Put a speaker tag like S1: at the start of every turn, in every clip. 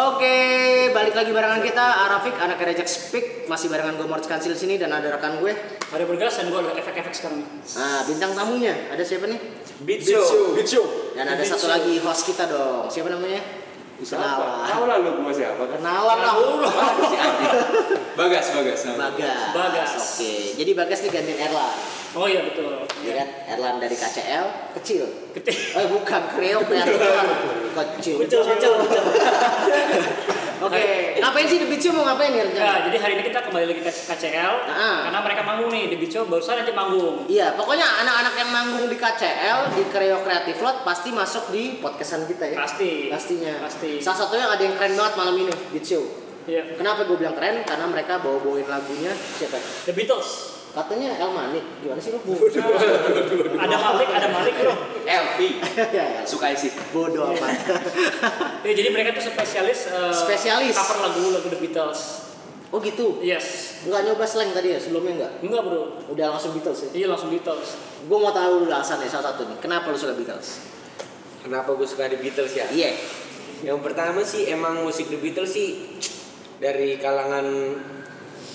S1: Oke, balik lagi barengan kita Arafik, anak Rejek Speak Masih barengan gue Morts Kansil sini dan ada rekan gue
S2: Ada bergas dan gue ada efek-efek sekarang.
S1: Nah, bintang tamunya, ada siapa nih?
S3: Beat Show.
S1: Dan ada satu lagi host kita dong Siapa namanya? Kenalan
S3: Tahu lah lu gua siapa kan?
S1: Kenalan lah.
S3: Bagas, Bagas.
S1: Bagas
S2: Bagas.
S1: Oke, jadi Bagas nih gantiin Erlan
S2: Oh iya betul.
S1: Ya kan? Erlan dari KCL, kecil
S2: Gede.
S1: Eh bukan, Kreok Erlan Kecil
S2: Kucel, kucel, kucel.
S1: Oke, ngapain sih The Show mau ngapain nih
S2: Nah, jadi hari ini kita kembali lagi ke KCL
S1: Ah.
S2: karena mereka manggung nih Beach Show barusan aja manggung.
S1: Iya, pokoknya anak-anak yang manggung di KCL di Kreo Creative Lot pasti masuk di podcastan kita ya.
S2: Pasti.
S1: Pastinya.
S2: Pasti.
S1: Salah satunya ada yang keren banget malam ini Show.
S2: Iya.
S1: Kenapa gue bilang keren? Karena mereka bawa-bawain lagunya siapa?
S2: The Beatles.
S1: Katanya El Manik. Gimana sih lu?
S2: Ada Malik, ada Malik bro.
S3: Elvi.
S1: ya, ya.
S3: Suka isi.
S1: Bodoh amat.
S2: Ya, jadi mereka tuh spesialis eh,
S1: Spesialis.
S2: cover lagu-lagu The Beatles.
S1: oh gitu.
S2: Yes.
S1: Enggak nyoba slang tadi ya? Sebelumnya enggak?
S2: Enggak bro.
S1: Udah langsung Beatles ya?
S2: Iya langsung Beatles.
S1: Gue mau tahu dulu alasannya salah satu nih. Kenapa lu suka Beatles?
S4: Kenapa gue suka The Beatles ya?
S1: Iya.
S4: Yang pertama sih emang musik The Beatles sih dari kalangan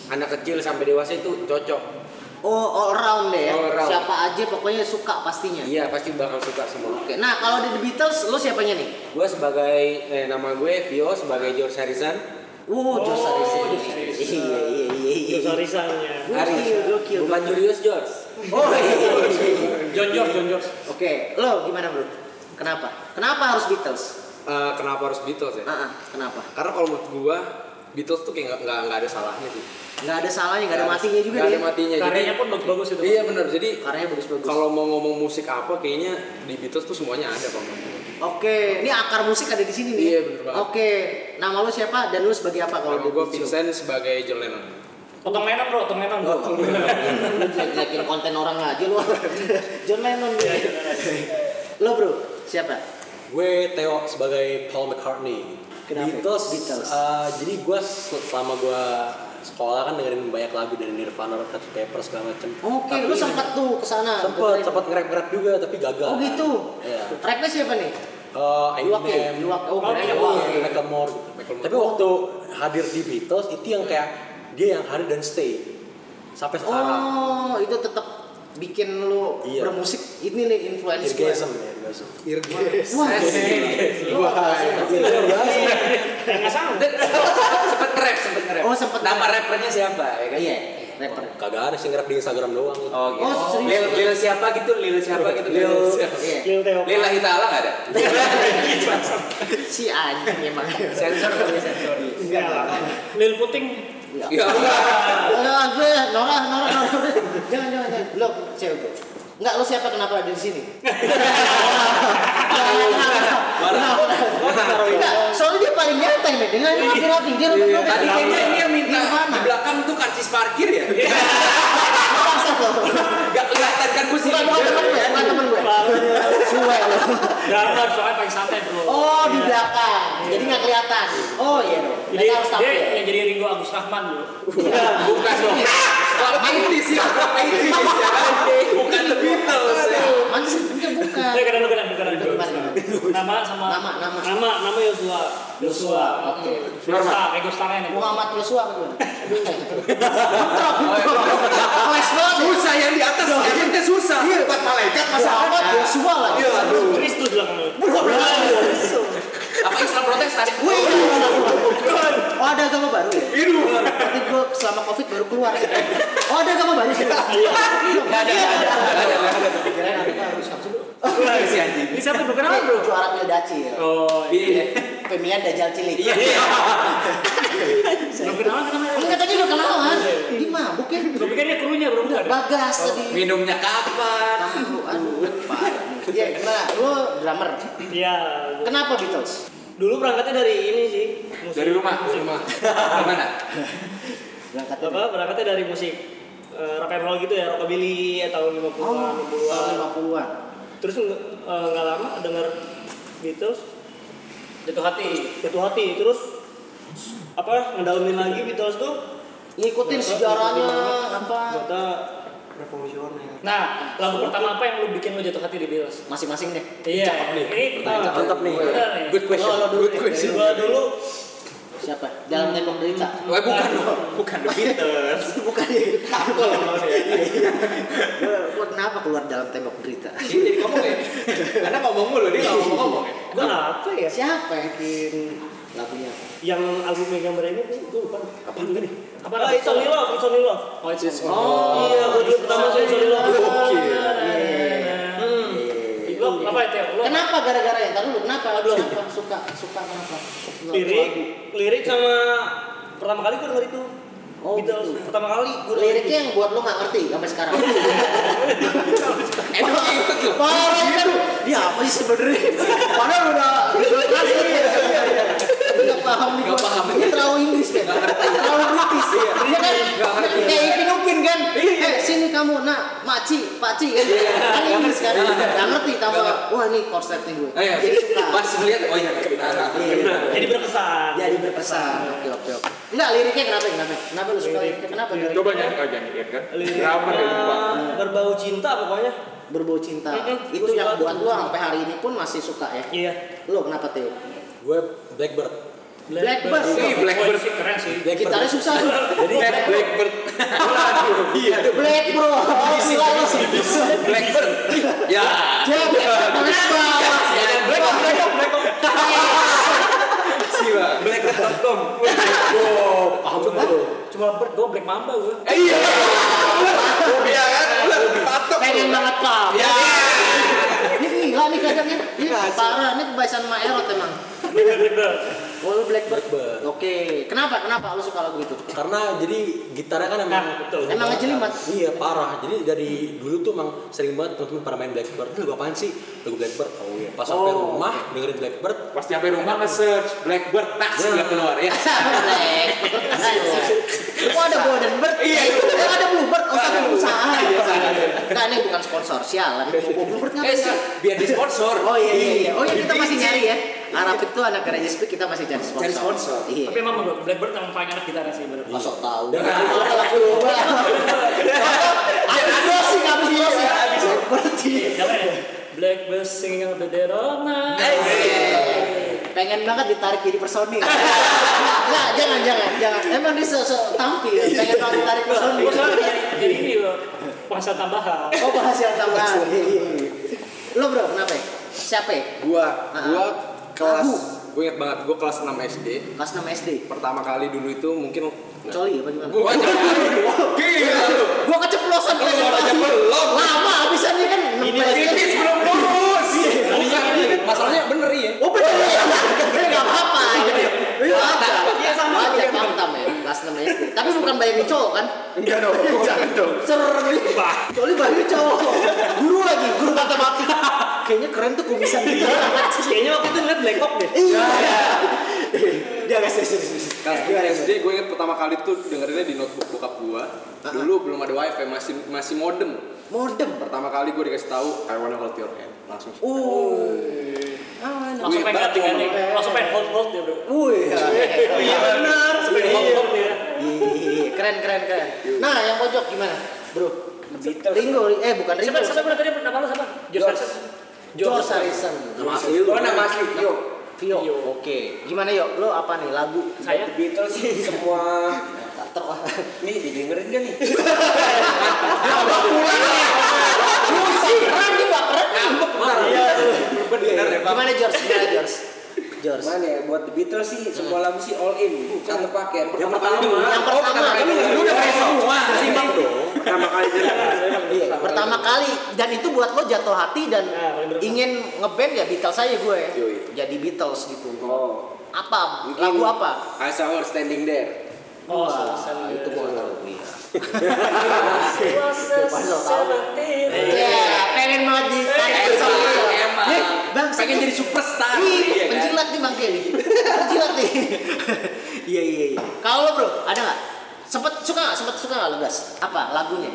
S4: anak kecil sampai dewasa itu cocok.
S1: Oh, all round deh ya.
S4: All round.
S1: Siapa aja pokoknya suka pastinya.
S4: Iya pasti bakal suka semua.
S1: Oke, nah kalau di The Beatles, lu siapanya nih?
S4: Gue sebagai eh, nama gue Vio sebagai George Harrison.
S1: Uh, Josh Harrison.
S2: Josh Harrison.
S1: Iya, iya, iya, iya.
S2: Arisannya.
S1: Gokil, gokil.
S4: Bukan Julius George.
S1: Oh, iya, iya, iya.
S2: John George, John George.
S1: Oke, lo gimana bro? Kenapa? Kenapa harus Beatles?
S4: Eh, kenapa harus Beatles ya?
S1: Ah, ah, kenapa?
S4: Karena kalau menurut gue Beatles tuh kayak nggak- nggak ada salahnya sih.
S1: Nggak ada salahnya, nggak ada matinya juga
S4: Nggak
S1: dia.
S4: ada matinya.
S2: Karyanya
S4: Jadi
S2: pun bagus-bagus itu.
S4: iya benar. Jadi
S1: Karyanya bagus-bagus.
S4: kalau mau ngomong musik apa kayaknya di Beatles tuh semuanya ada bang.
S1: Oke, ini akar musik ada di sini nih.
S4: Iya, bener banget.
S1: Oke, nama lu siapa dan lu sebagai apa kalau di
S4: gue? Vincent sebagai John Lennon.
S2: Potong Lennon bro, potong Lennon bro.
S1: Lu jelek-jelekin konten orang aja lu. John Lennon dia. Lo bro, siapa?
S5: Gue Theo sebagai Paul McCartney.
S1: Kenapa?
S5: Beatles.
S1: Beatles.
S5: uh, jadi gue selama gue sekolah kan dengerin banyak lagu dari Nirvana, Red Hot Chili Peppers segala macem.
S1: Oke,
S5: Tapi-
S1: lu sempat tuh ke sana.
S5: sempet sempet nge rap juga tapi gagal.
S1: Oh gitu.
S5: Iya.
S1: Rapnya siapa nih?
S5: Uh? Eminem,
S1: Iwak. Oh,
S2: Oh,
S5: Macklemore. Tapi waktu hadir di Beatles itu yang kayak dia yang hadir dan stay sampai sekarang.
S1: Oh, itu tetap bikin lu
S5: Iya.
S1: bermusik ini nih influence gue.
S5: Irgasm ya, irgasm.
S1: Wah,
S5: Wah, irgasm.
S2: Enggak sama.
S3: Sempet nge-rap, sempet nge-rap.
S1: Oh, sempet
S3: Nama rappernya siapa ya kan?
S1: Iya, rapper.
S5: Kagak ada sih nge-rap di Instagram doang.
S3: Oh gitu.
S1: Oh, serius?
S3: Lil, Lil siapa gitu? Lil siapa gitu?
S5: Lil-
S3: siapa?
S1: Iya.
S2: Lil Theo.
S3: Lillahi ta'ala nggak ada?
S1: Si anjing emang.
S3: Sensor kali sensor.
S2: Enggak lah. Lil Puting.
S1: Enggak.
S3: Ya
S1: gue Nora, Nora, Nora. Jangan, jangan, jangan. Lo cewek gue. Enggak, lo siapa kenapa ada di sini? Soalnya dia paling nyantai, men. Dengan ini rapi-rapi, dia rapi-rapi.
S3: Tadi kayaknya ini yang minta di belakang tuh karcis parkir ya?
S1: Bangsat lo.
S3: Gak kelihatan kan gue sih.
S1: Bukan, bukan temen gue, bukan temen gue. Suwe lo.
S2: Jangan, soalnya paling santai bro.
S1: Oh, di belakang. Jadi nggak kelihatan. Oh iya dong.
S2: Jadi dia
S1: tampil.
S2: yang jadi Ringo Agus Rahman bro.
S3: Bukan dong. 80s ya, 80s ya kan? Bukan The Beatles ya.
S1: Mana sih? Enggak, bukan.
S2: Eh, kadang
S1: Gimana, gimana?
S2: Nama sama
S1: Nama, nama.
S2: nama nama Yosua. Yosua. Oke. Star, ego starnya nih.
S1: Muhammad Yosua apa gimana? Kelas banget. ya.
S3: Susah yang di atas, yang penting susah. Bukan malaikat masa
S1: Muhammad Yosua lagi.
S3: Iya, aduh.
S2: Kristus bilang lu.
S3: Apa Islam Protestan?
S1: Wih. Oh ada agama baru ya? Berarti gue selama covid baru keluar. Oh ada agama baru sih? Iya.
S3: Gak ada, gak ada, gak ada, gak ada.
S1: Kirain ada apa harus kamu
S3: Si anjing.
S2: Ini siapa bro? Kenapa bro?
S1: Juara Pildacil.
S2: Oh, iya.
S3: Iya.
S1: Pemilihan Dajjal Cilik.
S3: Iya.
S2: Belum kenalan kenapa?
S1: Enggak tadi udah kenalan. Di mabuk ya?
S2: Gue pikir dia krunya bro, bukan?
S1: Bagas tadi.
S3: Minumnya kapan?
S1: Tahu, aduh. Iya, nah, lu drummer.
S2: Iya.
S1: Kenapa Beatles?
S2: Dulu berangkatnya dari ini sih. musik.
S3: Dari rumah, dari rumah. Gimana?
S1: Berangkat
S2: Apa? Berangkatnya dari musik eh, rock and roll gitu ya, rockabilly tahun 50-an,
S1: Oh,
S2: 60-an.
S1: tahun 50-an.
S2: Terus eh, nggak lama denger Beatles jatuh hati, jatuh hati. Terus apa ngedalamin lagi Beatles tuh
S1: Ngikutin sejarahnya apa?
S2: Ternyata revolusioner. Nah, lagu pertama apa yang lu bikin lu jatuh hati di Beatles?
S1: Masing-masing deh.
S2: Iya, ini pertama.
S5: Mantap nih.
S2: Bener nih.
S5: Good question.
S1: Lo dulu
S5: Good question.
S2: Gua dulu
S1: Siapa? Dalam tembok derita.
S3: Wah, bukan dong. Bukan The Beatles.
S1: Bukan ya. Takut Gue kenapa keluar dalam tembok derita?
S3: Ini jadi ngomong ya. Karena ngomong mulu dia nggak ngomong-ngomong ya.
S2: Gua apa ya?
S1: Siapa yang bikin lagunya?
S2: Yang album yang gambar ini gue lupa. Apa enggak nih? Apa? Ah, It's Only Love, It's Only Love.
S3: Oh, it's
S1: Oh,
S2: iya, gua dulu pertama saya It's Only Love. Hmm. Lo apa ya, Teo? Lo
S1: Kenapa gara-gara ya? Taruh dulu, kenapa? Kenapa suka suka kenapa?
S2: lirik, lirik sama pertama kali gue denger itu.
S1: Oh,
S2: Beatles
S1: gitu.
S2: pertama kali gue
S1: Liriknya yang buat lo gak ngerti sampai sekarang.
S3: Emang gitu loh.
S1: Parah kan? Dia apa sih sebenarnya? Padahal udah udah kelas Tapi nggak paham nih. Gua.
S3: paham.
S1: Dia terlalu Inggris kan? Terlalu British. Dia kan kayak Ipin Upin kan? Eh sini kamu, nak, maci, paci kan? Kan Inggris kan? Nggak ngerti tambah. Wah ini korset nih gue.
S3: Iya.
S1: Jadi suka.
S3: Pas ngeliat, oh iya.
S1: Iya.
S2: Jadi berkesan.
S1: Jadi berpesan. Oke oke oke. Enggak liriknya kenapa? Kenapa? Kenapa lu suka liriknya? Kenapa? liriknya?
S6: Coba nyanyi, oh jangan lihat kan?
S2: Liriknya
S6: Drummer ya lupa.
S2: berbau cinta pokoknya.
S1: Berbau cinta.
S2: Mm-mm.
S1: Itu yang buat lu sampai hari ini pun masih suka ya.
S2: Iya.
S1: Lo kenapa Teo?
S5: Gue Blackbird.
S1: Blackbird.
S3: Ih, Blackbird.
S2: sih keren sih.
S5: Blackbird.
S1: Gitarnya susah.
S5: Jadi
S3: Blackbird. Iya.
S1: Black bro. Oh, lo sih.
S3: Blackbird. Ya.
S1: Jack, Black bawah.
S3: Black Black Black Siwa. Blackbird.com.
S5: oh, paham betul.
S2: Cuma bird gue Black Mamba gue.
S3: Eh, Iya. Iya kan? Patok.
S1: Pengen banget paham.
S3: Ya.
S1: Ini gila nih kadangnya. Ini parah. Ini kebiasaan sama Erot emang. Oh, lu Blackbird.
S5: Blackbird.
S1: Oke. Kenapa? Kenapa lu suka lagu itu?
S5: Karena jadi gitarnya kan emang
S2: Nah, betul.
S1: Emang ngejelimet.
S5: Iya parah. Jadi dari dulu tuh emang sering banget temen-temen pada main Blackbird. Itu lagu apaan sih? Lagu Blackbird. Oh iya. Pas sampai
S1: Oh.
S5: rumah dengerin Blackbird.
S6: Pas nyampe rumah nge-search Blackbird, tak sih nggak keluar ya.
S1: Kok ada Golden Bird? Iya. Ada Bluebird? Oh, satu perusahaan. Enggak, ini bukan sponsor. Sialan.
S3: Eh, sih,
S1: sih?
S3: biar di sponsor.
S1: Oh iya iya iya. Oh iya kita masih nyari ya. Arab itu anak garage speak kita masih cari sponsor.
S3: Cari sponsor.
S1: Iya.
S2: Tapi emang Blackbird yang paling enak gitarnya sih bener.
S1: Masuk tahu. Lagu lu. Habis closing, habis closing. Berarti.
S2: Jangan ya. Blackbird singing of the dead of night.
S1: Pengen banget ditarik jadi personil. Enggak, jangan jangan jangan. Emang dia so, so tampil, pengen banget ditarik personil.
S2: Gue soalnya jadi, jadi ini loh. Penghasilan tambahan.
S1: Oh bahas yang tambahan. Iya, iya, iya. Lo bro, kenapa ya? Siapa ya?
S4: Gua,
S1: Ah,
S4: gua
S1: ah.
S4: kelas,
S1: Lagu.
S4: gue inget banget, gua kelas 6 SD.
S1: Kelas 6 SD.
S4: Pertama kali dulu itu mungkin
S1: Coli apa gimana?
S3: Wah, Gila.
S1: Gua keceplosan
S3: aja belum.
S1: Lama habisannya kan.
S3: Ini tipis belum
S4: masalahnya bener iya.
S1: Oh bener ya? Enggak apa-apa. Iya ada.
S3: Iya, sama.
S1: Wajar paham ya. Kelas 6 SD. Tapi bukan bayangin cowok kan?
S3: Enggak dong. Jangan dong.
S1: Ser Coli bayangin cowok. Guru lagi, guru matematika. Kayaknya keren tuh kumisan gitu.
S2: Kayaknya waktu itu ngeliat Black Hawk deh.
S1: Iya. Dia agak serius.
S4: Kelas 3 SD gue inget pertama kali tuh dengerinnya di notebook bokap gua. Dulu belum ada wifi, masih masih modem.
S1: Modem.
S4: Pertama kali gue dikasih tahu I wanna hold your hand. Langsung.
S1: Uh. Ah,
S2: Langsung pengen ganti. Langsung pengen hold hold dia bro.
S1: Wih.
S2: Iya benar. Pengen hold hold dia.
S1: Iya, keren keren keren. Nah, yang pojok gimana, bro? Ringo, eh bukan Ringo.
S2: Siapa siapa benar tadi nama lu siapa? George Harrison.
S1: George Harrison.
S5: Nama asli lu.
S4: Oh, nama asli Vio.
S1: Vio. Oke. Gimana yuk? Lo apa nih lagu?
S2: Saya.
S4: Beatles sih semua
S1: Tak ter wah.
S4: nih didengerin kan nih.
S1: Musik keren nih, Pak. Keren.
S4: Ngambek bener.
S1: Iya.
S4: Ya.
S1: Gimana George? Gimana George? George.
S7: Mana ya buat The Beatles sih semua lagu sih all in satu paket.
S5: Yang pertama
S1: Yang
S4: Oh, pertama denger. Lu udah main semua.
S5: Simak dong.
S7: Pertama kali denger.
S1: Iya, pertama kali dan itu buat lo jatuh hati dan
S2: Nah,
S1: ingin ngeband ya Beatles aja gue. Jadi Beatles gitu.
S7: Oh.
S1: Apa? Lagu apa?
S7: I saw her standing there.
S2: Oh, selesai.
S1: itu gue gak tahu. Iya.
S2: Was a seventeen.
S1: Iya, pengen banget lo.
S3: Emang.
S1: Nih, Bang,
S3: Pengen jadi superstar. Iya kan?
S1: penjilat nih Bang Kelly. Penjilat nih. Iya, iya, iya. Kalau lo bro, ada nggak? Sempet suka nggak? Sempet suka nggak lo gas? Apa lagunya?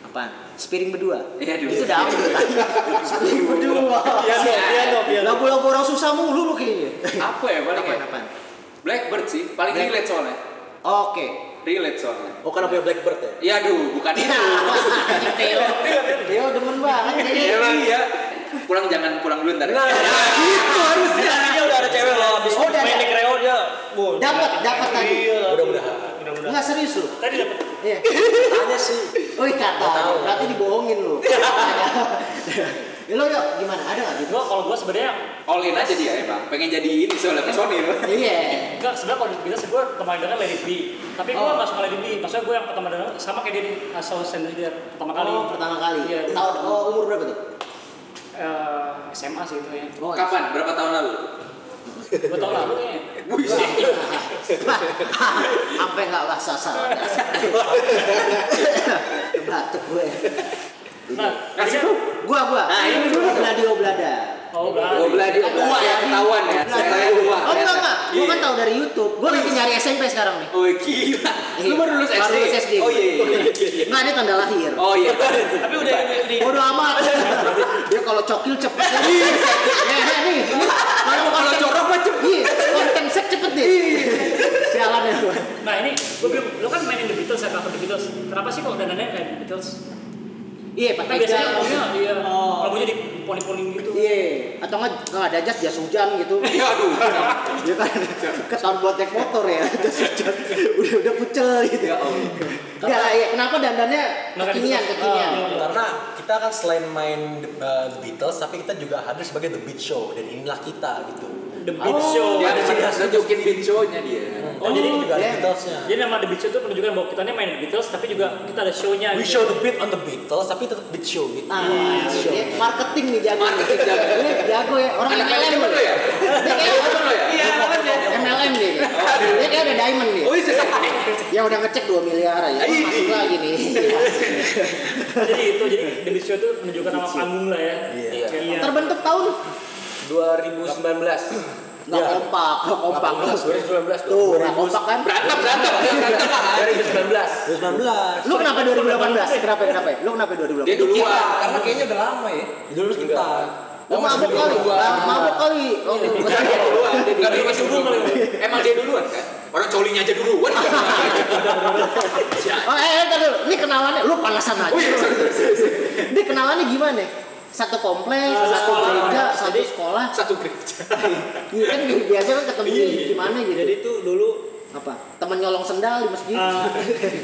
S1: Apa? Spiring berdua.
S3: Iya, dulu.
S1: Itu udah apa tadi? Spiring berdua.
S2: Piano.
S1: Lagu-lagu orang susah mulu lo kayaknya.
S3: Apa ya paling
S1: Apaan,
S3: ya?
S1: apaan?
S3: Blackbird sih, paling
S1: Black-
S3: relate soalnya.
S1: Oke.
S3: Relate soalnya.
S5: Oh karena punya Blackbird ya?
S3: Iya aduh, bukan itu.
S1: Nah, Theo. Theo demen banget.
S3: Emang iya. Pulang jangan pulang dulu ntar.
S5: Nah,
S3: gitu harusnya.
S2: Tadinya udah ada cewek loh, abis
S1: Oh,
S2: main di kreo dia
S1: Dapat, dapat tadi.
S2: Iya,
S5: Mudah-mudahan.
S2: Mudah-mudahan.
S1: Enggak serius lu.
S2: Tadi dapat.
S1: Iya.
S5: Tanya sih.
S1: Oh, kata. Berarti dibohongin lu. ya lo yuk, gimana? Ada nggak gitu?
S2: Gua kalau gua sebenarnya
S3: All in aja dia emang. Pengen jadi ini soalnya personil.
S1: Iya.
S2: enggak sebenarnya kalau gua pertama dengar Let It Be. Tapi gua
S1: Oh.
S2: enggak suka It Be. Maksudnya gua yang pertama dengar sama kayak dia di asal sendiri dia pertama kali.
S1: Oh, pertama kali.
S2: Iya.
S1: Tahu oh, umur berapa tuh?
S2: Eh, SMA sih itu ya.
S1: Oh,
S3: Kapan? Berapa tahun lalu?
S2: Dua tahun lalu kayaknya.
S1: Sampai nggak bahasa salah. Batuk gue.
S2: Nah,
S3: Kasih
S2: kan-
S3: tuh.
S1: Gua gua.
S3: Nah, ini dulu.
S1: Bladio Blada.
S2: Oh, berarti.
S3: Belah dia tua ya, ketahuan ya. Saya tua.
S1: Oh enggak enggak, gua
S3: Iya.
S1: kan tahu dari YouTube. Gua lagi nyari SMP sekarang nih.
S3: Oh gila. Lu baru lulus SD?
S1: Baru lulus SD.
S3: Oh iya iya. iya.
S1: Enggak ada tanda lahir.
S3: Oh iya.
S2: Tapi udah di
S1: Bodoh amat. Dia kalau cokil cepet. Iya. Ya nih. Kalau
S3: Kalau jorok mah cepet.
S1: Iya, konten sek cepet deh. Sialan ya.
S2: Nah ini, bilang, lu kan mainin The Beatles ya, cover The Beatles. Kenapa sih kalau dandannya kayak The Beatles?
S1: Iya,
S2: Kan
S1: pakai
S2: biasanya
S1: jas.
S2: punya, iya, rambutnya di poni-poni gitu.
S1: Iya, atau enggak enggak ada jas jas hujan gitu.
S3: Iya aduh.
S1: Iya kan. Ketahuan buat naik motor ya. Jas hujan. Udah udah pucel gitu.
S3: Ya Allah.
S1: Enggak, iya. Kenapa dandannya kekinian, kekinian?
S2: Oh,
S5: Karena kita kan selain main uh, The Beatles, tapi kita juga hadir sebagai The Beat Show dan inilah kita gitu.
S2: The Beat Show.
S3: Dia ada ciri khas nunjukin beat show-nya dia.
S2: Oh, jadi
S5: juga ada
S1: iya.
S5: Beatlesnya.
S2: Jadi nama The Beat Show itu menunjukkan bahwa kita ini main The Beatles, tapi juga kita ada show-nya.
S5: We
S2: gitu.
S5: show the beat on the Beatles, tapi tetap beat show gitu.
S1: Ah,
S5: Beat show.
S1: dia marketing nih jago.
S3: Marketing jago.
S1: Ini jago ya. Orang
S3: Anak
S1: MLM
S3: lo ya?
S1: Kayak
S3: Manajemen lo ya?
S2: Iya, ya.
S1: MLM dia. Dia kayak ada diamond dia.
S3: Oh iya.
S1: Ya udah ngecek 2 miliar aja. Oh, masuk lagi nih.
S2: jadi itu, jadi The Beat Show itu menunjukkan nama panggung lah ya.
S5: Iya.
S2: Iya.
S1: Terbentuk tahun
S4: 2019
S1: Nggak kompak, nggak kompak.
S4: 2019
S1: Tuh, nggak kompak kan?
S3: Berantem berantem.
S4: 2019
S5: 2019.
S1: Lu kenapa 2018? Kenapa kenapa? Lu kenapa 2018?
S3: Dia duluan.
S4: karena kayaknya udah lama ya
S5: Dulu kita.
S1: Lu mabuk kali, mabuk kali. Oh,
S3: Enggak dia duluan. Enggak dia masih dulu kali. Emang dia duluan kan? Orang colinya aja duluan.
S1: Oh, eh, eh, dulu. Ini kenalannya, lu panasan aja. Ini kenalannya gimana? Satu kompleks, satu gereja, satu sekolah.
S3: Satu gereja.
S1: Iya kan biasa kan ketemu di gimana gitu.
S2: Jadi itu dulu
S1: apa? Temen nyolong sendal di masjid.
S2: ah,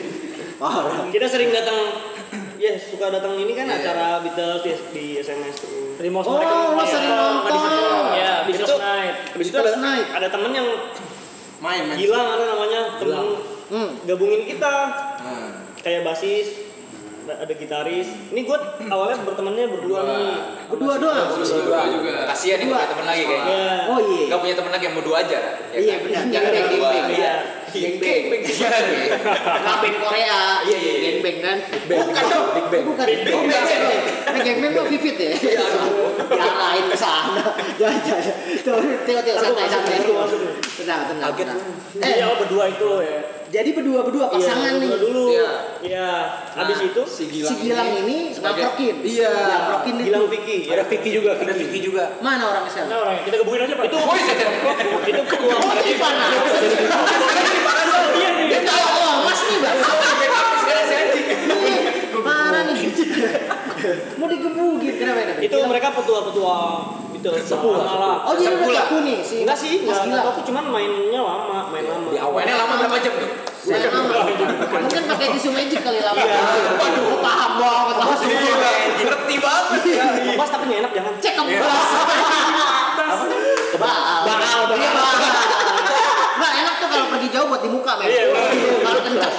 S1: Parah.
S2: kita sering datang ya suka datang ini kan acara Beatles di, di SMS tuh. Remote
S1: Oh, lu sering nonton.
S2: Ya,
S1: Habis
S2: Beatles
S1: itu-
S2: Night. Habis itu
S1: Beatles
S2: ada,
S1: Night.
S2: ada temen yang
S4: main main
S2: Gilang ada namanya temen
S1: Hmm.
S2: gabungin kita kayak basis ada gitaris ini gue awalnya bertemannya berdua nih
S1: Berdua doang.
S3: Berdua juga. Kasihan nih punya temen lagi kayaknya.
S2: ya
S1: Oh iya.
S3: Gak punya temen lagi yang mau dua aja. ya
S1: Iya
S3: kan?
S1: benar.
S3: Jangan dua.
S1: gengbeng.
S2: Iya.
S1: Gengbeng. Nggak band Korea.
S3: Iya, iya, iya.
S1: Gengbeng kan?
S3: Bukan dong.
S5: Big Bang.
S1: Bukan. Oh, Gengbeng. Nah, Gengbeng kok Vivit ya? Diarahin ke sana. Jangan, jangan. Tuh, Tio, Tio, santai, santai. Tenang, tenang.
S5: Kaget.
S2: eh awal berdua itu ya
S1: jadi berdua-berdua pasangan
S2: Iya,
S1: nih.
S2: berdua dulu
S3: Iya.
S2: iya habis
S3: Nah,
S2: itu
S3: si
S1: Si Gilang ini ngaprokin.
S3: Iya.
S1: Ngaprokin itu.
S2: Gilang Vicky ya.
S5: Ada Vicky juga,
S4: ada Vicky juga
S1: Mana orangnya sekarang?
S2: Nah, orangnya kita gabungin aja pak itu
S3: Oh iya.
S2: itu ketua
S1: Oh, di mana?
S2: iya nih
S1: Dia tahu oh, Mas nih, Bang. Parah nih. Mau digebukin kenapa ini?
S2: itu mereka petua-petua itu sepuh lah
S1: Oh, dia
S3: Sepuh
S1: udah
S3: lah.
S1: tahu nih si
S2: enggak sih
S1: Mas
S2: enggak
S1: Gilang.
S2: aku cuman mainnya lama main lama
S5: Di awal.
S3: Mainnya lama berapa jam tuh?
S1: Saya lama. Mungkin pakai tisu magic kali lama. Waduh, paham banget langsung.
S3: Ngerti banget.
S2: pas tapi nggak enak jangan
S1: Cek ke belas. Baal.
S2: Baal, baal.
S1: Iya, baal. Nggak enak tuh kalau pergi jauh buat di muka, men.
S2: Iya, iya.
S1: Kalau kencang.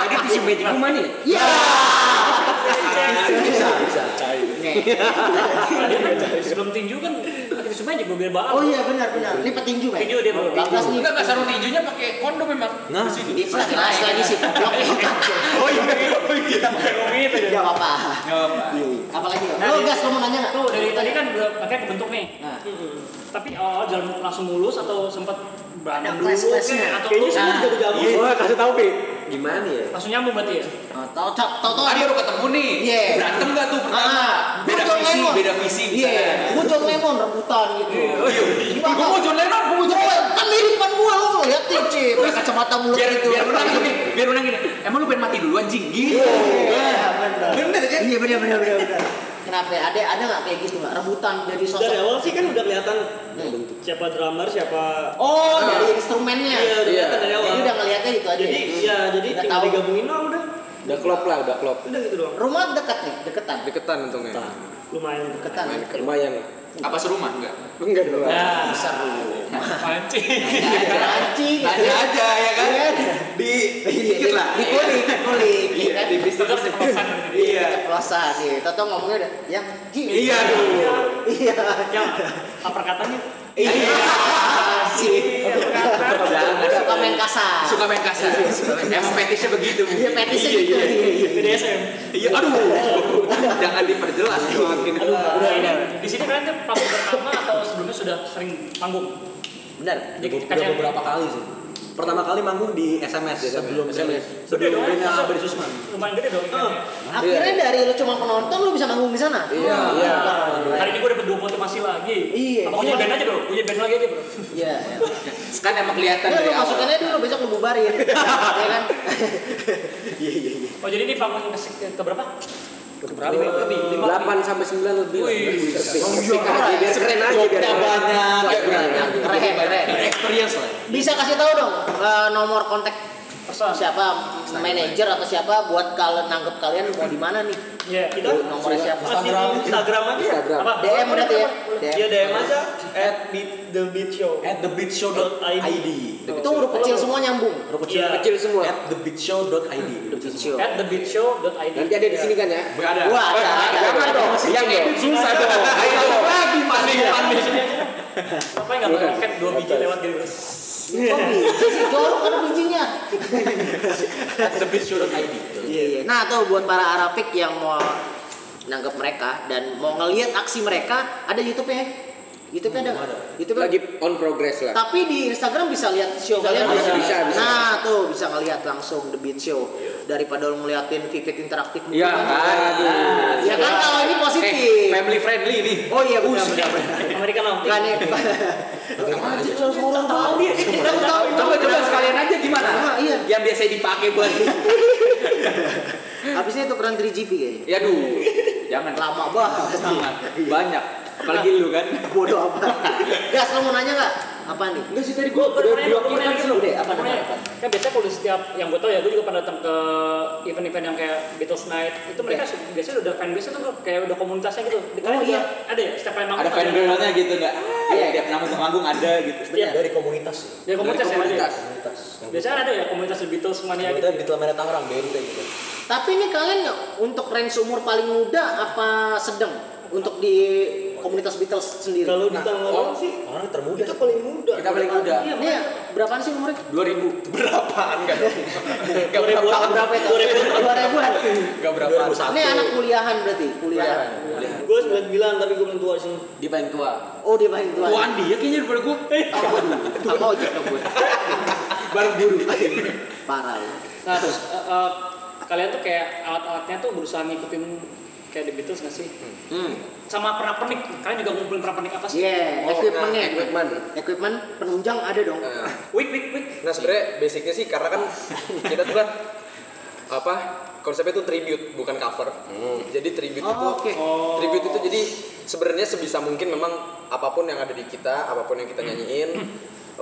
S4: ini tisu magic mana ya
S1: Iya.
S5: Bisa, bisa.
S2: sebelum tinju kan pakai tisu magic gue biar balap
S1: Oh iya benar benar. Ini petinju, men.
S2: Tinju dia.
S1: Bagas nih.
S3: Enggak, enggak sarung tinjunya pakai kondom memang.
S5: Nah,
S1: Ini lagi lagi lagi sih.
S2: oh iya oh iya ngomongin itu
S1: Gak apa-apa.
S3: Apa.
S1: Apalagi
S2: Nah,
S1: lo
S2: di-
S1: gas lo mau nanya nggak?
S2: tuh dari tadi kan makanya kebentuk nih
S1: Nah.
S2: tapi awal jalan langsung mulus atau sempat berantem dulu atau
S5: Kayaknya semua
S2: jago jago
S5: Oh, kasih tahu, Pi.
S4: Gimana ya
S2: langsung nyambung berarti ya
S1: Oh, Tahu tahu tahu tahu.
S3: Tadi baru ketemu nih.
S1: Iya.
S3: Berantem enggak tuh pertama?
S1: Ah,
S3: Beda
S1: gua John
S3: visi,
S1: Lennon.
S3: beda visi
S1: Iya,
S3: misalnya.
S1: gua John Lennon rebutan gitu.
S3: Oh iya. Gua mau John Lennon, gua mau John Lennon.
S1: Kan miripan gua lo lihat nih, Cip. Kacamata mulut
S3: Biar
S1: gitu.
S3: biar menang gini, biar menang gini. Emang lu pengen mati dulu anjing? Gitu.
S1: Iya, benar.
S3: Bener kan?
S1: Iya, benar benar benar benar. Kenapa? ya? Ada ada nggak kayak gitu nggak? Rebutan jadi
S2: dari
S1: sosok.
S2: awal sih kan udah kelihatan siapa drummer siapa
S1: Oh, dari instrumen movementnya.
S2: Iya, udah kelihatan dari awal.
S1: Jadi udah ngeliatnya itu aja.
S2: Jadi ya jadi
S1: Nggak
S2: tinggal
S1: tahu.
S2: digabungin doang udah.
S4: Udah klop lah, udah klop.
S2: Udah gitu doang.
S1: Rumah dekat nih, deketan.
S4: Deketan untungnya.
S2: Lumayan.
S1: Deketan.
S4: Lumayan.
S3: Apa serumah enggak?
S4: Enggak dong.
S2: Ya,
S1: Seru.
S2: pancing.
S1: Anjing.
S3: Tanya aja ya kan.
S1: Iya.
S3: Di
S1: Iya,
S3: dikit lah.
S1: Dikulik, dikulik.
S3: Iya,
S1: kan?
S3: di bisnis.
S1: Iya. Ceplosan nih. Toto ngomongnya udah yang Ji.
S3: Iya, aduh.
S1: Iya.
S2: Yang apa katanya?
S1: Iya. Sih.
S3: Jangan.
S1: Suka main kasar.
S3: Suka main kasar. Emang fetishnya begitu.
S1: Iya, petisnya
S3: Iya,
S1: gitu.
S3: iya.
S1: Iya, iya.
S3: Iya, aduh. Jangan diperjelas makin.
S2: Udah ini. Di sini kalian tuh panggung pertama atau sebelumnya sudah sering panggung?
S1: Benar.
S2: Jadi
S5: Udah beberapa kali sih. Pertama kali manggung di SMS sebelum
S4: SMS.
S5: sebelum
S2: dong,
S5: bandnya
S2: masa-
S5: Abadi Susman.
S2: Lumayan gede dong.
S1: Akhirnya dari lu cuma penonton lu bisa manggung di sana.
S4: Iya, iya.
S2: Hari ini gue dapet dua foto masih lagi.
S1: Iya.
S2: Apa punya band aja bro? Punya band lagi aja bro.
S1: Iya.
S3: Kan emang kelihatan
S1: Iya,
S3: dari
S1: lu
S3: awal.
S1: masukinnya dulu besok lu bubarin. Iya kan?
S2: Oh jadi ini panggung ke, ke berapa? Berapa? Lima, lebih. Lima,
S4: 8 sampai 9 lebih.
S2: Wih.
S4: Aja biar keren aja biar
S3: banyak.
S1: Keren, keren.
S5: Experience lah.
S1: Bisa kasih tahu dong eh, nomor kontak
S2: Pesan.
S1: siapa manajer atau siapa buat kalau nanggep kalian mau di mana nih?
S2: Iya, kita
S1: Nomornya siapa?
S2: Instagram, Instagram aja.
S4: Instagram.
S2: Apa?
S1: DM berarti ya? DM.
S2: Iya DM aja. At beat the beat show.
S5: At thebeatshow.id.
S1: Itu huruf kecil semua nyambung.
S5: Huruf kecil.
S2: Iya.
S4: Kecil semua.
S5: At thebeatshow.id.
S1: Kecil.
S2: At thebeatshow.id.
S4: Nanti ada di sini kan ya?
S3: Ada.
S1: Wah, ada, ada.
S3: Jangan dong. Yang edit susah dong. Ayo lagi panik panik.
S2: Apa nggak roket dua biji lewat gitu?
S1: Kok biji sih? Jorok ada bijinya.
S5: At thebeatshow.id.
S1: Iya, iya. Nah, tuh buat para Arapik yang mau nanggep mereka dan mau ngelihat aksi mereka, ada YouTube-nya. YouTube-nya ada.
S5: ada.
S1: YouTube
S4: Lagi on progress lah.
S1: Tapi di Instagram bisa lihat show kalian
S4: bisa, bisa, bisa.
S1: Nah, tuh bisa ngelihat langsung The Beat Show daripada lu ngeliatin Vivid interaktif mulu
S3: Iya,
S1: kan.
S3: aduh.
S1: Ya kan kalau ini
S3: Eh,
S1: positif.
S3: family friendly nih.
S1: Oh iya benar.
S2: Amerika Nautic.
S1: Kan ya. Anjir orang tahu dia. Tahu tahu.
S3: Coba coba sekalian aja gimana?
S1: Ah, iya.
S3: Yang biasa dipakai buat.
S1: Habisnya tukeran 3GP kayaknya.
S3: Ya duh. Jangan
S1: Lama banget.
S3: Sangat banyak. Apalagi lu kan.
S1: Bodoh apa? Gas lo mau nanya nggak? Apa nih?
S2: Enggak sih tadi gue udah dua kali kan
S1: dulu deh, apa namanya?
S2: Kan biasanya kalau di setiap yang gue tau ya, gue juga pernah datang ke event-event yang kayak Beatles Night itu mereka su- biasanya udah fan base tuh kayak udah komunitasnya gitu. Di kalian
S1: Oh, iya.
S2: ada ya setiap kalian manggung
S3: Ada fan girlnya gitu nggak?
S1: Iya.
S3: Tiap nama manggung ada gitu.
S2: Iya.
S5: Dari komunitas sih.
S2: Ya komunitas ya ada ya.
S3: komunitas.
S5: Komunitas.
S2: Biasanya ada ya komunitas Beatles mania gitu.
S5: Kita di Telemera Tangerang, BMT gitu.
S1: Tapi ini kalian nggak untuk range umur paling muda apa sedang untuk di komunitas Beatles sendiri?
S2: Kalau di
S3: oh.
S2: Tangerang sih
S5: Orang termuda.
S2: kita paling muda.
S3: Kita paling muda.
S2: Iya,
S1: Ini ya, berapaan sih umurnya?
S3: 2000 berapaan enggak dong? Enggak
S2: Dua ribu
S1: Tahun berapa itu? Dua ribuan.
S3: Enggak berapaan.
S5: 2001.
S1: Ini anak kuliahan berarti, kuliahan.
S2: Gue 99 tapi gue belum tua sih.
S3: Di paling tua.
S1: Oh dia paling tua.
S3: Tuan dia kayaknya daripada gua.
S1: Apa ojek dong gue?
S3: Bareng guru.
S1: Parah.
S2: Nah terus eh, eh, kalian tuh kayak alat-alatnya tuh berusaha ngikutin kayak The Beatles nggak sih?
S1: Hmm.
S2: Sama pernak pernik, kalian juga ngumpulin pernak pernik apa sih?
S1: Yeah,
S4: Oh,
S1: equipmentnya.
S4: nah, equipment.
S1: Equipment penunjang ada dong.
S2: Wik wik wik.
S7: Nah sebenarnya basicnya sih karena kan kita tuh kan apa konsepnya tuh tribute bukan cover. Jadi tribute
S1: Oh,
S7: itu
S1: oke.
S7: tribute itu jadi sebenarnya sebisa mungkin memang apa pun yang ada di kita, apa pun yang kita nyanyiin,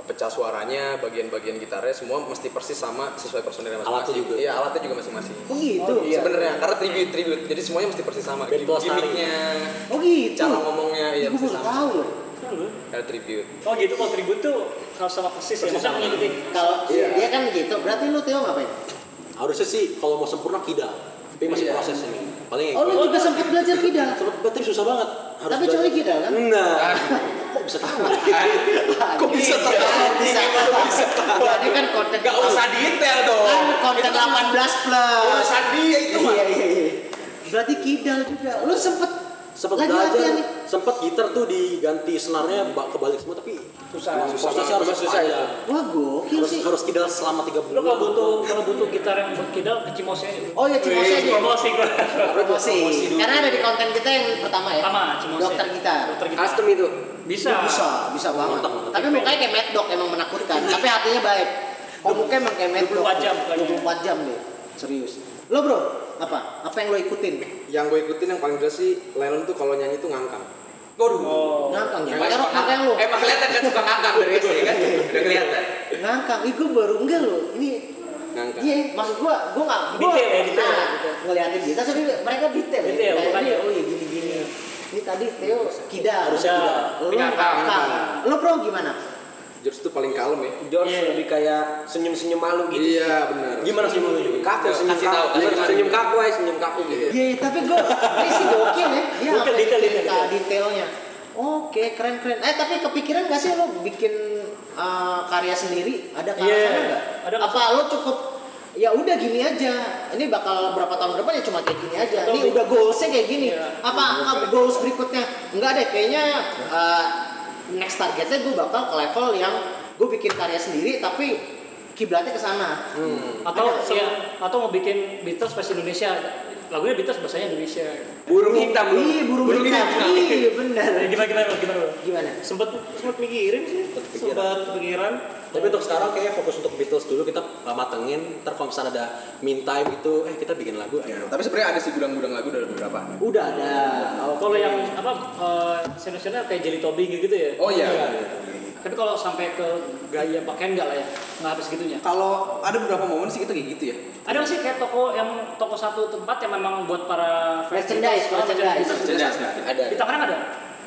S7: pecah suaranya, bagian-bagian gitarnya semua mesti persis sama sesuai personilnya
S5: Alatnya
S7: masing-masing.
S5: juga.
S7: Iya alatnya juga masing-masing.
S1: Oh gitu.
S7: Sebenarnya karena tribute tribute jadi semuanya mesti persis sama.
S5: Band.
S7: Gimmicknya,
S1: Oh gitu.
S7: cara ngomongnya, iya mesti sama.
S1: tahu loh.
S7: Ada tribute.
S2: Oh gitu kalau tribut tuh harus sama persis ya. Maksudnya mengikuti
S1: Kalau dia kan gitu, berarti lu Teo ngapain?
S5: Harusnya sih kalau mau sempurna kidal. Tapi masih
S7: Iya.
S5: proses ini. Paling
S1: Oh lu juga sempat belajar kidal.
S5: Sempet, tapi susah banget. Harus
S1: Tapi cowoknya kidal kan?
S5: Nah, bisa tahu?
S1: Kok bisa tahu? Bisa. Jadi kan konten
S3: Enggak usah detail dong.
S1: kan konten 18 plus.
S3: Urusan dia itu.
S1: Iya iya iya. Berarti kidal juga. Lu sempet
S5: Sempet
S1: lagi
S5: belajar,
S1: latihan nih.
S5: sempet gitar tuh diganti senarnya ba- kebalik semua tapi
S2: susah.
S5: emang harus
S4: Susah
S5: susah
S4: itu.
S5: ya.
S1: Wah gokil
S5: Harus
S1: sih.
S5: harus kidal selama tiga
S2: Lu
S5: bulan.
S2: kalau butuh kalau butuh gitar yang buat kidal ke Cimose aja.
S1: Oh iya Cimose aja.
S2: Promosi gue.
S1: Promosi. Karena ada di konten kita yang pertama ya.
S2: Pertama Cimose.
S1: Dokter gitar.
S2: Dokter gitar.
S4: Custom itu.
S2: Bisa.
S1: Bisa, bisa banget.
S5: Mantap, mantap.
S1: Tapi mukanya kayak Mad Dog emang menakutkan. Tapi hatinya baik. Oh mukanya emang kayak Mad Dog.
S2: 24 jam mukanya.
S1: 24 jam deh. Serius. Lo bro, apa? Apa yang lo ikutin?
S7: Yang gue ikutin yang paling jelas sih Lennon tuh kalau nyanyi tuh ngangkang.
S3: Waduh.
S2: Oh.
S1: Ngangkang ya?
S3: Suka
S1: pakai lo.
S3: Emang kelihatan kan suka ngangkang dari SD kan? Udah kelihatan.
S1: ngangkang ih gue baru enggak loh ini
S4: Ngangkang.
S1: iya maksud gue gue nggak gua-
S2: Detail ya, detail.
S1: nah, ngeliatin kita tapi mereka detail,
S2: Detail,
S1: ya. Kayak
S2: makanya.
S1: ini, oh iya gini gini ini tadi Theo kida
S2: Harusnya
S1: lo
S2: ngangkang.
S1: ngangkang lo bro gimana
S7: George itu paling kalem ya.
S4: George
S2: Iya.
S4: lebih kayak senyum-senyum malu gitu.
S7: Iya benar.
S5: Gimana sih menurut
S4: Kaku, senyum
S3: Kasih
S4: kaku.
S3: tahu, kasih.
S4: Senyum kaku aja, senyum kaku gitu.
S1: Iya, tapi gue ini sih gokil ya. Dia
S2: detail,
S1: cerita
S2: detail.
S1: detailnya. Oke, keren keren. Eh, tapi kepikiran gak sih lo bikin uh, karya sendiri? Ada arah
S2: Iya,
S1: sana nggak?
S2: ada
S1: Apa lo cukup ya udah gini aja. Ini bakal berapa tahun ke depan ya cuma kayak gini aja.
S2: Atau
S1: Ini udah goalsnya kayak gini.
S2: Iya.
S1: Apa apa goals berikutnya? Enggak deh, kayaknya uh, next targetnya gue bakal ke level yang gue bikin karya sendiri tapi kiblatnya ke sana.
S2: atau
S1: Ada,
S2: ya, atau mau bikin Beatles versi Indonesia lagunya Beatles bahasanya Indonesia
S4: Burung hitam.
S1: Iya, burung, hitam. Iya, benar.
S2: Eh, gimana gimana gimana?
S1: Gimana?
S2: sempet sempet mikirin sih sempet pikiran
S5: Tapi untuk sekarang kayaknya fokus untuk Beatles dulu kita matengin. Ntar kalau misalnya ada mean time itu, eh kita bikin lagu. ayo.
S7: Tapi sebenarnya ada sih gudang-gudang lagu dari beberapa.
S1: Udah ada.
S2: kalau yang apa uh, senior kayak Jelly Topping gitu ya
S7: Oh iya.
S2: Tapi kalau sampai ke gaya pakaian enggak lah ya nggak habis gitunya
S7: Kalau ada beberapa momen sih kita kayak gitu ya.
S2: ada nggak sih kayak toko yang toko satu tempat yang memang buat para
S1: Merchandise?
S2: Oh,
S1: merchandise.
S2: Merchandise.
S4: Ada.
S2: di Tangerang ada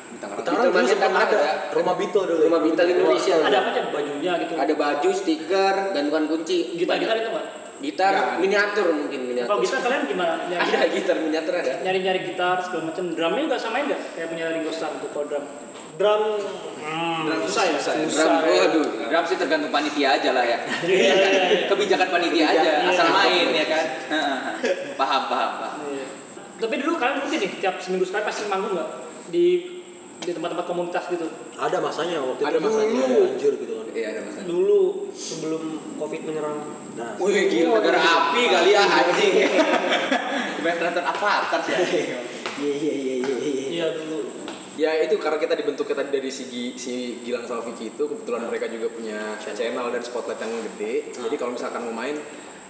S7: Di Tangerang.
S5: Kita kan dulu sempat
S4: Mania
S5: ada
S4: ada.
S5: rumah Beatles dulu.
S4: Rumah Beatles Indonesia.
S2: ada apa aja bajunya gitu
S4: Ada baju, stiker, gantungan kunci.
S2: gitar gitar itu nggak
S4: Gitar
S7: Nggak.
S4: miniatur mungkin miniatur.
S2: kalau gitar kalian gimana nyari
S4: Ada gitar miniatur ada.
S2: nyari nyari gitar segala macam drumnya nggak samain nggak kayak punya Ringo Starr untuk kalau drum drum hmm,
S7: Drum
S2: susah ya
S7: susah
S2: susah
S3: Drum,
S2: ya.
S3: drum sih tergantung panitia aja lah ya.
S2: Iya, iya, iya.
S3: Kebijakan panitia aja, asal main ya kan. paham, paham, paham.
S2: Iya. Tapi dulu kalian mungkin nih tiap seminggu sekali pasti manggung nggak di di tempat-tempat komunitas gitu.
S5: Ada masanya waktu
S7: Ada
S5: itu.
S7: masanya.
S5: Dulu, Anjir gitu kan.
S7: Iya ada masalah.
S2: Dulu sebelum covid menyerang.
S5: Nah,
S3: Wih, gila negara api kali ya anjing. Main nonton Avatar sih.
S1: Iya iya iya iya. Iya
S2: dulu.
S7: Ya itu karena kita dibentuknya tadi dari si, si Gilang sama Vicky itu kebetulan mereka juga punya channel dan spotlight yang gede. Jadi kalau misalkan mau main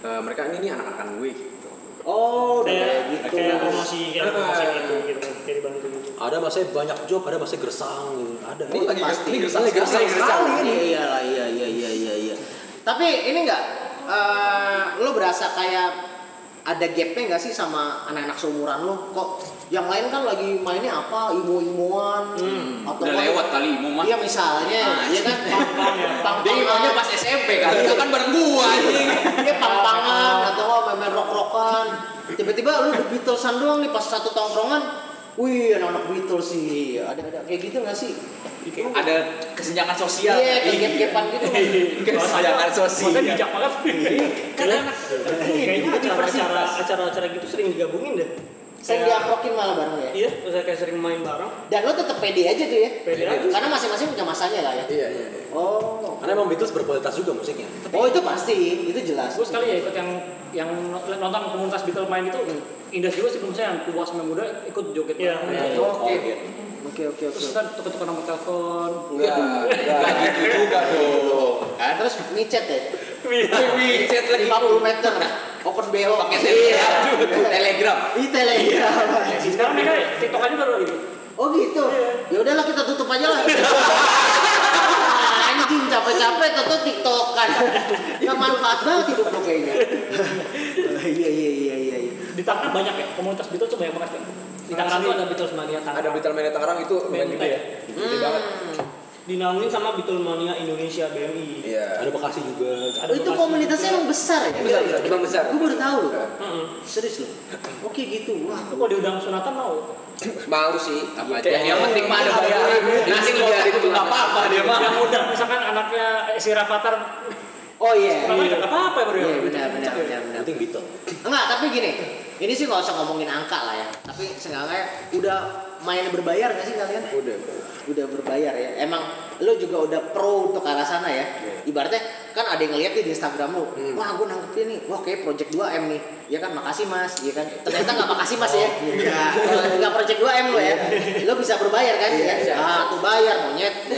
S7: eh, mereka ini nih anak-anak gue gitu.
S1: Oh, udah kayak
S2: Kayak
S1: gitu.
S2: kayak promosi kayak promosi gitu gitu kayak dibantu gitu.
S5: ada masanya banyak job, ada masanya gersang gitu. Ada.
S7: Ini lagi
S1: pasti.
S7: ini gersang
S1: Ini
S7: gersang
S1: sekali ini. Iya lah, iya iya iya iya iya. Tapi ini enggak eh, lo berasa kayak ada gapnya nggak sih sama anak-anak seumuran lo? Kok yang lain kan lagi mainnya apa? Imo-imoan atau
S3: Udah lewat kali mau mah.
S1: Iya misalnya,
S3: Ah,
S1: iya kan ya,
S3: Dia maunya pas SMP kali, itu kan bareng gua anjing.
S1: Dia pang-pangan atau nggak main-main rock-rockan. Tiba-tiba lu The Beatlesan doang nih pas satu tongkrongan. Wih, anak-anak Beatles sih. Ada ada kayak gitu nggak sih?
S3: Ada kesenjangan sosial.
S1: Iya, kayak gap-gapan gitu.
S3: Kesenjangan sosial.
S2: Maksudnya bijak banget.
S1: Kan enak.
S2: Kayaknya acara-acara acara-acara gitu sering digabungin deh.
S1: Sering diaprokin malah bareng ya.
S2: Iya, terus kayak sering main bareng.
S1: Dan lo tetap pede aja tuh ya.
S2: Pede aja.
S1: Karena masing-masing punya masanya lah ya.
S7: Iya iya. iya.
S1: Oh.
S5: Karena emang Beatles berkualitas juga musiknya.
S1: Oh itu pasti, itu jelas.
S2: Gue sekali ya ikut yang yang nonton komunitas Beatles main itu indah juga sih menurut saya yang tua sama muda ikut joget
S1: Iya, iya.
S2: Gitu.
S1: Oke. Oke oke oke.
S2: Terus kan tukar-tukar nomor telepon.
S4: Enggak.
S3: Enggak gitu juga dong. Kan?
S1: Terus micet ya.
S3: WeChat lagi
S1: 50 meter. Open BO.
S3: pakai telegram. Telegram.
S1: Di telegram.
S2: Sekarang mereka tiktokan juga loh gitu.
S1: Oh gitu. Ya udahlah kita tutup aja lah. Anjing capek-capek tutup tiktokan. Gak manfaat banget hidup lo kayaknya. Iya iya iya iya. iya.
S2: Di Tangerang banyak ya komunitas Beatles tuh banyak banget. Di Tangerang tuh ada Beatles Mania
S7: Ada
S2: Tangerang.
S7: Beatlemania Tangerang itu lumayan gede ya. Gede banget.
S2: Dinaungin sama Beatlemania Indonesia BMI.
S7: Iya.
S5: Ada Bekasi juga.
S2: Ada
S1: Oh, itu
S2: Bekasi
S1: komunitasnya
S2: juga.
S1: emang besar ya?
S4: Besar, besar, emang besar.
S1: Gue baru tahu loh.
S2: Heeh.
S1: Serius loh. Oke gitu. Wah.
S2: Kok diundang sunatan mau?
S4: Mau sih, apa aja.
S3: Yang penting mah ada bayaran. Nasi kotak itu nggak apa-apa dia mah.
S2: Yang undang misalkan anaknya eh, si Rafathar
S1: Oh iya.
S2: namanya nggak apa-apa ya bro ya?
S1: Iya benar benar benar benar.
S5: Penting Beatles.
S1: Enggak, tapi gini. Ini sih nggak usah ngomongin angka lah ya. Tapi seenggaknya udah main berbayar gak sih kalian?
S7: Udah.
S1: Udah berbayar ya. Emang lo juga udah pro untuk ke arah sana ya. Ibaratnya kan ada yang ngeliat nih di Instagram lo. Wah, gue nangkepin nih. Wah, kayak project 2M nih. Ya kan, makasih Mas. Ya kan. Ternyata nggak makasih Mas ya. Nggak nggak project 2M lo ya. Lo bisa berbayar kan? ya? Ah, tuh bayar monyet.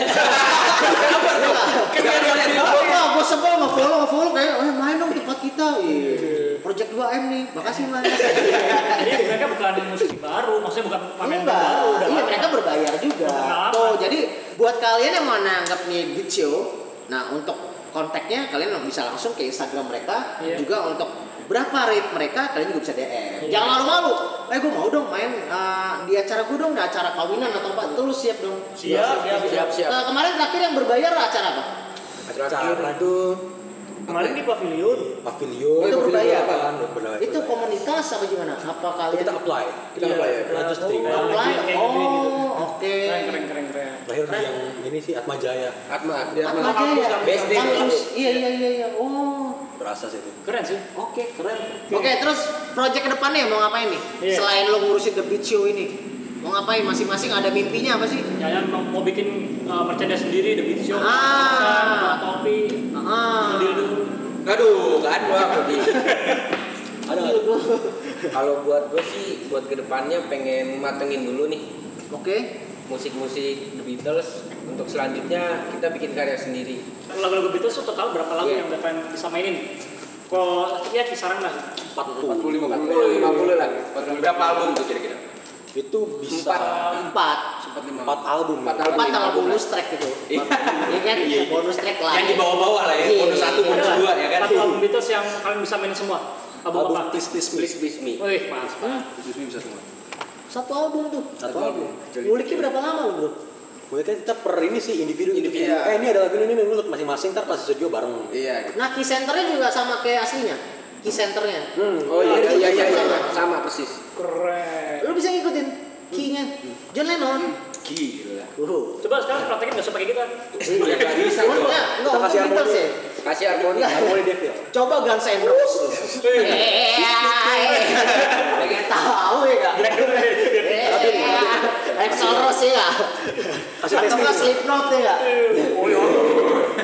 S1: Wah, gue sebel nge-follow, nge-follow kayak, eh main dong tempat kita. Iya. Project 2M nih, makasih mas.
S2: Jadi mereka bukan musik baru, maksudnya bukan
S1: Enggak,
S2: baru. udah
S1: iya mereka berbayar juga. Tuh, jadi buat kalian yang mau nanggap nih beat show, nah untuk kontaknya kalian bisa langsung ke Instagram mereka
S2: Iya.
S1: juga untuk berapa rate mereka kalian juga bisa DM jangan malu-malu eh gue mau dong main eh, di acara gue dong di acara kawinan atau apa itu lu siap dong
S2: Siap, siap, siap.
S4: siap.
S1: Eh, kemarin terakhir yang berbayar acara apa
S4: Terakhir itu
S2: Kemarin di pavilion.
S5: pavilion
S1: itu berbayar
S5: kan berbayar
S1: itu komunitas apa gimana apa kalian
S5: kita apply
S4: kita apply ya.
S5: Nah, terus terima
S1: apply oh
S2: gitu.
S1: oke
S2: Keren, keren, keren, keren.
S5: lahir di yang ini sih Atma Jaya
S4: Atma.
S1: Atma Jaya
S4: BSD.
S1: Iya iya iya iya oh
S5: berasa sih itu
S2: Keren sih.
S1: Oke, keren. Oke, terus project ke depannya mau ngapain nih?
S2: Iya.
S1: Selain lo ngurusin The Beat Show ini, mau ngapain? Masing-masing ada mimpinya apa sih?
S2: Yayan mau, mau bikin uh, merchandise sendiri, The Beat Show,
S1: Ah.
S2: topi,
S1: Ah,
S2: dildo.
S3: Aduh, kan
S5: ada nggak?
S4: Kalau buat gue sih buat ke depannya pengen matengin dulu nih
S1: oke.
S4: musik-musik The Beatles untuk selanjutnya kita bikin karya sendiri.
S2: Lagu-lagu Beatles tuh total berapa lagu
S4: Iya.
S2: yang udah kalian bisa mainin? Kok ya kisaran lah.
S5: 40
S3: 45
S4: 50 lah.
S3: Berapa album tuh kira-kira?
S5: itu bisa
S1: Empat.
S3: Sempat lima.
S5: Empat album
S4: Empat album.
S1: Empat sama bonus track gitu.
S3: Iya.
S1: Iya kan? Bonus track lah.
S3: Yang di bawah-bawah lah ya,
S1: Iya.
S3: bonus satu, bonus dua ya kan?
S2: Satu album Beatles yang kalian bisa mainin semua. Album
S5: album
S2: apa?
S5: Please Please Me
S4: Please Please Me.
S2: Wih, pas.
S1: Hmm,
S3: Terus bisa semua.
S1: Satu album tuh.
S5: satu album
S1: Nguliknya berapa lama lo bro?
S5: Mungkin kan kita per ini sih individu individu.
S3: Iya.
S5: Eh ini ada lagu ini nih lu masing-masing ntar pas studio bareng.
S3: Iya.
S1: Nah, key centernya juga sama kayak aslinya. Key centernya.
S5: Hmm.
S4: Oh iya iya iya, iya.
S1: sama.
S4: sama persis.
S2: Keren.
S1: Lu bisa ngikutin key-nya. John Lennon.
S3: Gila.
S1: Uh.
S2: Coba sekarang praktekin nggak usah pakai gitar.
S1: Iya,
S3: nggak bisa,
S1: Enggak, enggak,
S5: kasih harmoni.
S1: ya.
S4: Kasih harmoni.
S5: Harmony Devil.
S1: Coba Guns N' Roses. Pengen tahu ya kak? Axl Rose ya?
S5: Kasih
S1: Atau nggak Slipknot ya kak?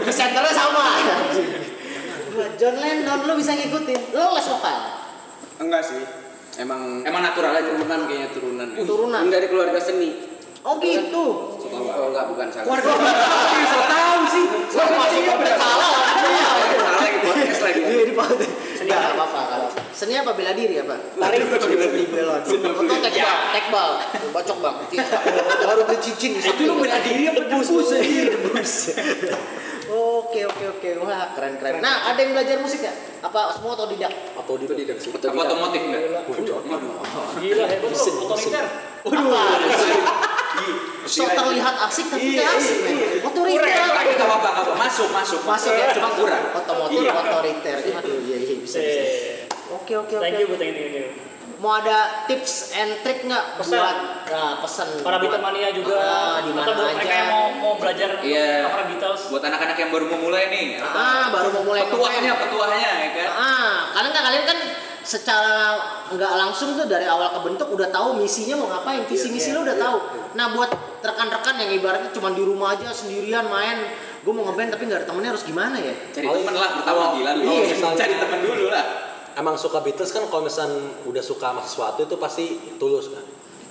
S1: Di senternya sama. John Lennon lu bisa ngikutin. Lu les vokal.
S3: Enggak sih. Emang emang natural aja turunan kayaknya turunan.
S1: Turunan.
S4: Dari keluarga seni.
S1: Oh gitu.
S4: Oh enggak bukan salah.
S3: Waduh, bisa tahu sih.
S1: Masuk ke salah lah.
S4: Salah lagi podcast lagi.
S1: Iya di pautin. Enggak apa-apa kalau seni apa bela diri apa? Lari di belon. Untuk tekbal, tekbal. Bacok bang. Baru beli cincin.
S3: Itu lu bela diri apa debus?
S1: debus. Oke oke oke wah keren keren. Nah ada yang belajar musik ya? Apa semua atau tidak?
S5: Atau tidak sih.
S3: Apa otomotif enggak?
S2: Gila hebat lo, otoriter.
S1: So terlihat asik tapi nggak asik men. Otoriter.
S3: Tapi enggak apa-apa, enggak apa. Masuk, masuk.
S1: Masuk ya
S3: cuma kurang.
S1: Otomotif otoriter. Aduh iya iya bisa bisa. Oke oke oke.
S2: Thank you. Thank you, thank you.
S1: Mau ada tips and trick nggak
S2: Pesan.
S1: buat nah, pesan
S2: Para Beatles mania juga.
S1: Ah, di mana
S2: Atau buat mereka
S1: aja.
S2: yang mau mau belajar
S3: Iya.
S2: cover Beatles.
S3: Buat anak-anak yang baru mau mulai nih.
S1: Ah, baru mau mulai
S3: Petuahnya, petuahnya ya kan.
S1: Ah, karena kan kalian kan secara nggak langsung tuh dari awal kebentuk udah tahu misinya mau ngapain, visi misi lo udah tahu. Nah buat rekan-rekan yang ibaratnya cuma di rumah aja sendirian main, gue mau ngeband tapi nggak ada temennya harus gimana ya?
S3: Cari temen lah pertama gila lu.
S1: Iya.
S3: Cari temen dulu lah.
S5: Emang suka Beatles kan kalau misalnya udah suka sama sesuatu itu pasti tulus kan.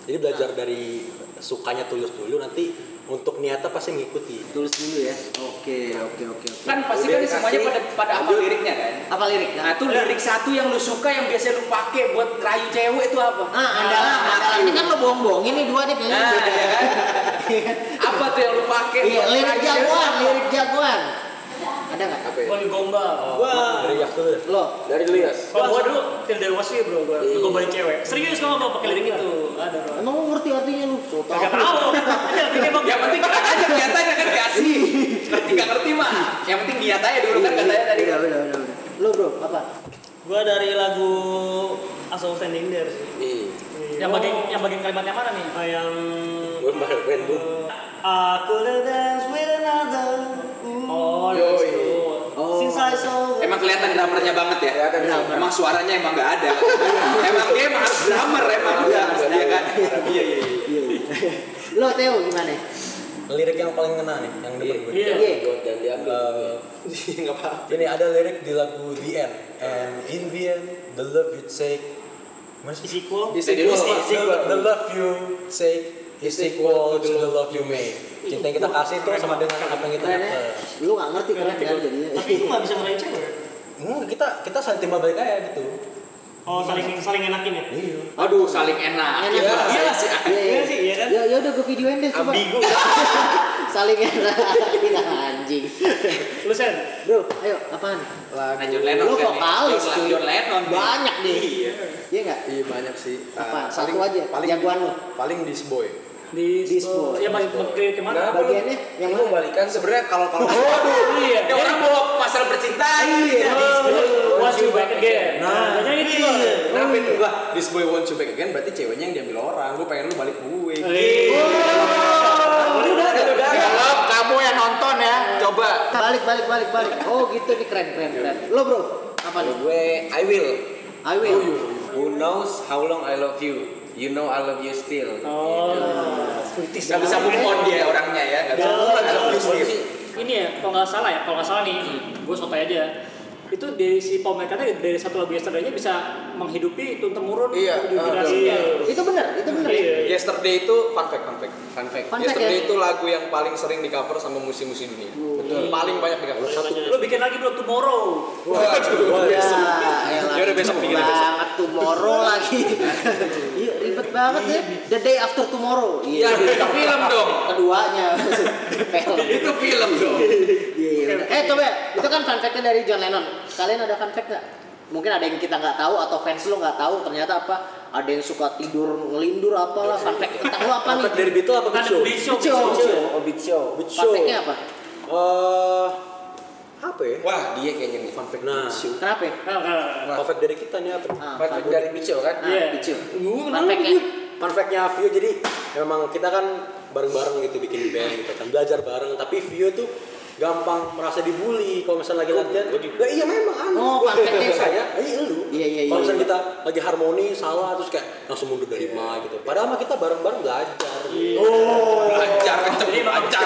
S5: Jadi belajar dari sukanya tulus dulu nanti untuk niatnya pasti mengikuti.
S1: Tulis dulu ya. Oke oke oke oke.
S3: Kan pasti kan semuanya pada pada hafal liriknya kan.
S1: Apa lirik?
S3: Nah, itu lirik satu yang lu suka yang biasa lu pakai buat rayu cewek itu apa?
S1: Ah, andalan, andalan. Ini kan lo bohong-bohong ini dua nih kayaknya.
S3: Nah,
S1: beda.
S3: ya kan? Apa tuh yang lu pakai?
S1: Iya, lirik jagoan, lirik jagoan.
S4: Apa ya?
S2: Gua gombal.
S5: Dari Yak dulu deh.
S1: Lo,
S4: Dari dulu ya.
S2: Kalau gua dulu til dari wasi bro, gua ngegombalin cewek. Serius kamu mau pakai lirik itu? Ada bro.
S1: emang lo ngerti artinya lu?
S2: Gak tahu.
S3: Yang penting keren aja niatannya kan kasih. Ngerti gak ngerti mah. Yang penting niat aja dulu kan katanya tadi.
S1: Udah, udah. Lo bro, apa?
S2: Gua dari lagu Asal Standing There sih.
S4: Iya.
S2: Yang bagian yang bagian kalimatnya mana nih? Ah, yang
S5: Gue kemarin band.
S2: Aku the dance with another. Oh. itu.
S1: Oh.
S2: Since I saw
S3: Emang kelihatan drummernya banget ya.
S4: Kelihatan drummer.
S3: Emang suaranya emang gak ada. emang dia emang harus drummer emang udah dia kan. Iya iya. iya.
S1: Lo Theo gimana?
S5: Lirik yang paling ngena nih, yang gue.
S2: Iya.
S1: Iya.
S4: Dan diambil.
S5: Nggak apa Ini ada lirik di lagu The End. And in the end, the love you take. Gimana sih?
S2: Is equal.
S3: Is equal.
S5: The, the love you take is equal to the love you make. Cinta yang kita kasih itu sama dengan apa yang kita
S1: ya?
S5: dapat.
S1: Lu gak ngerti keren kan jadinya.
S2: Tapi itu nggak bisa ngerayu cewek.
S5: Hmm, kita kita saling timbal balik aja gitu.
S2: Oh, saling saling enakin ya.
S5: Iya.
S3: Aduh saling enak.
S1: Enak
S3: Iya
S1: banget.
S3: iya sih.
S1: Iya,
S2: Iya sih, iya kan?
S1: Ya, ya udah gue videoin deh coba.
S2: Ambigu.
S1: Saling enakin anjing.
S2: Lu sen.
S1: Bro, ayo apaan?
S7: Lagu
S3: John Lennon
S1: Lu
S3: nih.
S1: vokalis
S3: John-
S1: cuy.
S3: John Lennon nih.
S1: Banyak nih.
S7: Iya.
S1: Iya enggak?
S7: Iya banyak sih.
S1: Apa?
S7: Ah,
S1: Satu aja,
S7: Paling
S1: jagoan lu.
S7: Paling This Boy.
S2: Di
S1: Dispo.
S2: Ya masih ke ke mana?
S1: Bagiannya yang
S7: Lu
S1: mana?
S7: balikan sebenarnya kalau kalau
S2: Iya.
S3: Ya orang bawa masalah percintaan.
S1: Iya.
S2: Once you back again. Nah, jadi itu.
S7: Kenapa itu gua This Boy Want You Back Again berarti ceweknya yang diambil orang. Gue pengen lu balik ke gue.
S3: Kalau kamu yang nonton ya, coba.
S1: Balik balik balik balik. Oh gitu nih keren keren keren. Lo bro, apa nih?
S3: gue, I will.
S1: I will.
S3: Who knows how long I love you? You know I love you still.
S2: Oh. Puitis.
S3: Gak bisa move on dia orangnya ya. Gak bisa move on. Move on sih.
S2: Ini ya, kalau nggak salah ya, kalau nggak salah nih, gue sotoy aja. Itu dari si Paul McCartney dari satu lagu Yesterday-nya bisa menghidupi turun temurun
S7: Iya,
S2: tujuh
S7: ah,
S2: generasinya.
S1: Itu benar, itu benar. ya?
S2: Iya.
S7: Yesterday itu fun fact, fun fact.
S3: Fun fact.
S1: Fun fact
S7: Yesterday
S1: ya?
S7: itu lagu yang paling sering di cover sama musisi-musisi dunia. Betul. Paling banyak di cover.
S2: Lu bikin lagi bro Tomorrow.
S1: Ya, elah,
S7: Ya udah besok bikin, besok.
S1: banget tomorrow lagi. Iya, ribet banget ya. The day after tomorrow.
S3: Ya, itu film dong.
S1: Keduanya. Film.
S3: Itu film dong.
S1: Iya, iya. Eh, coba. Itu kan fun fact-nya dari John Lennon. Kalian ada fun fact nggak? Mungkin ada yang kita nggak tahu atau fans lo nggak tahu ternyata apa? Ada yang suka tidur ngelindur apalah fun fact tentang lo apa nih?
S5: Dari Beatles apa Big Show?
S2: Big Show.
S1: Big Show.
S2: Big Show.
S3: Oh, Big Show.
S5: Big
S1: Fun fact-nya apa?
S5: Eh, ya?
S3: Wah, dia kayaknya nih.
S5: Fun fact nah,
S1: Kenapa ya?
S2: Nah, nah, nah.
S5: Fun fact dari kita nih apa?
S1: Ah,
S3: Fun fact dari Show kan?
S1: Ah,
S2: Iya.
S1: Fun fact-nya.
S5: Fun fact-nya Vio jadi memang kita kan bareng-bareng gitu bikin band gitu kan belajar bareng tapi Vio tuh gampang merasa dibully kalau misalnya lagi latihan. Nah, iya memang anu.
S1: Oh, fact-nya.
S5: saya, iya lu.
S1: Iya, iya,
S5: Kalau
S1: iya.
S5: misalnya kita lagi harmoni salah terus kayak langsung mundur dari mic gitu. Padahal mah kita bareng-bareng belajar.
S1: Oh.
S7: Lancar kenceng, lancar.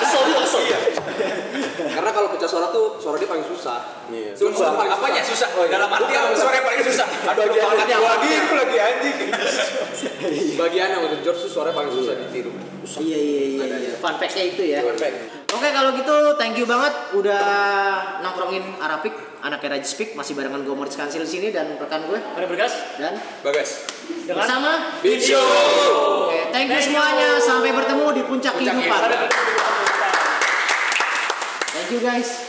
S2: Kesel juga, kesel.
S7: Karena kalau pecah suara tuh suara dia paling susah.
S5: Iya.
S7: Sumpah, paling
S3: Apanya susah?
S7: Oh, iya.
S3: Dalam arti apa? Suara yang paling susah. Aduh,
S7: Bagian yang
S3: lagi.
S7: lagi itu lagi anjing. Bagian yang untuk George tuh suara paling susah ditiru.
S1: Iya iya iya. iya. Fun fact-nya itu ya.
S7: Fun fact.
S1: Oke kalau gitu thank you banget udah nongkrongin Arapik anaknya Raj Speak masih barengan gue Moritz Kansil di sini dan rekan gue
S2: Ada bergas?
S1: dan
S7: Bagas.
S2: Dengan
S1: bersama
S7: Big Show.
S1: Oke, thank you semuanya sampai bertemu di puncak
S7: Puncak
S1: kehidupan. Thank you guys.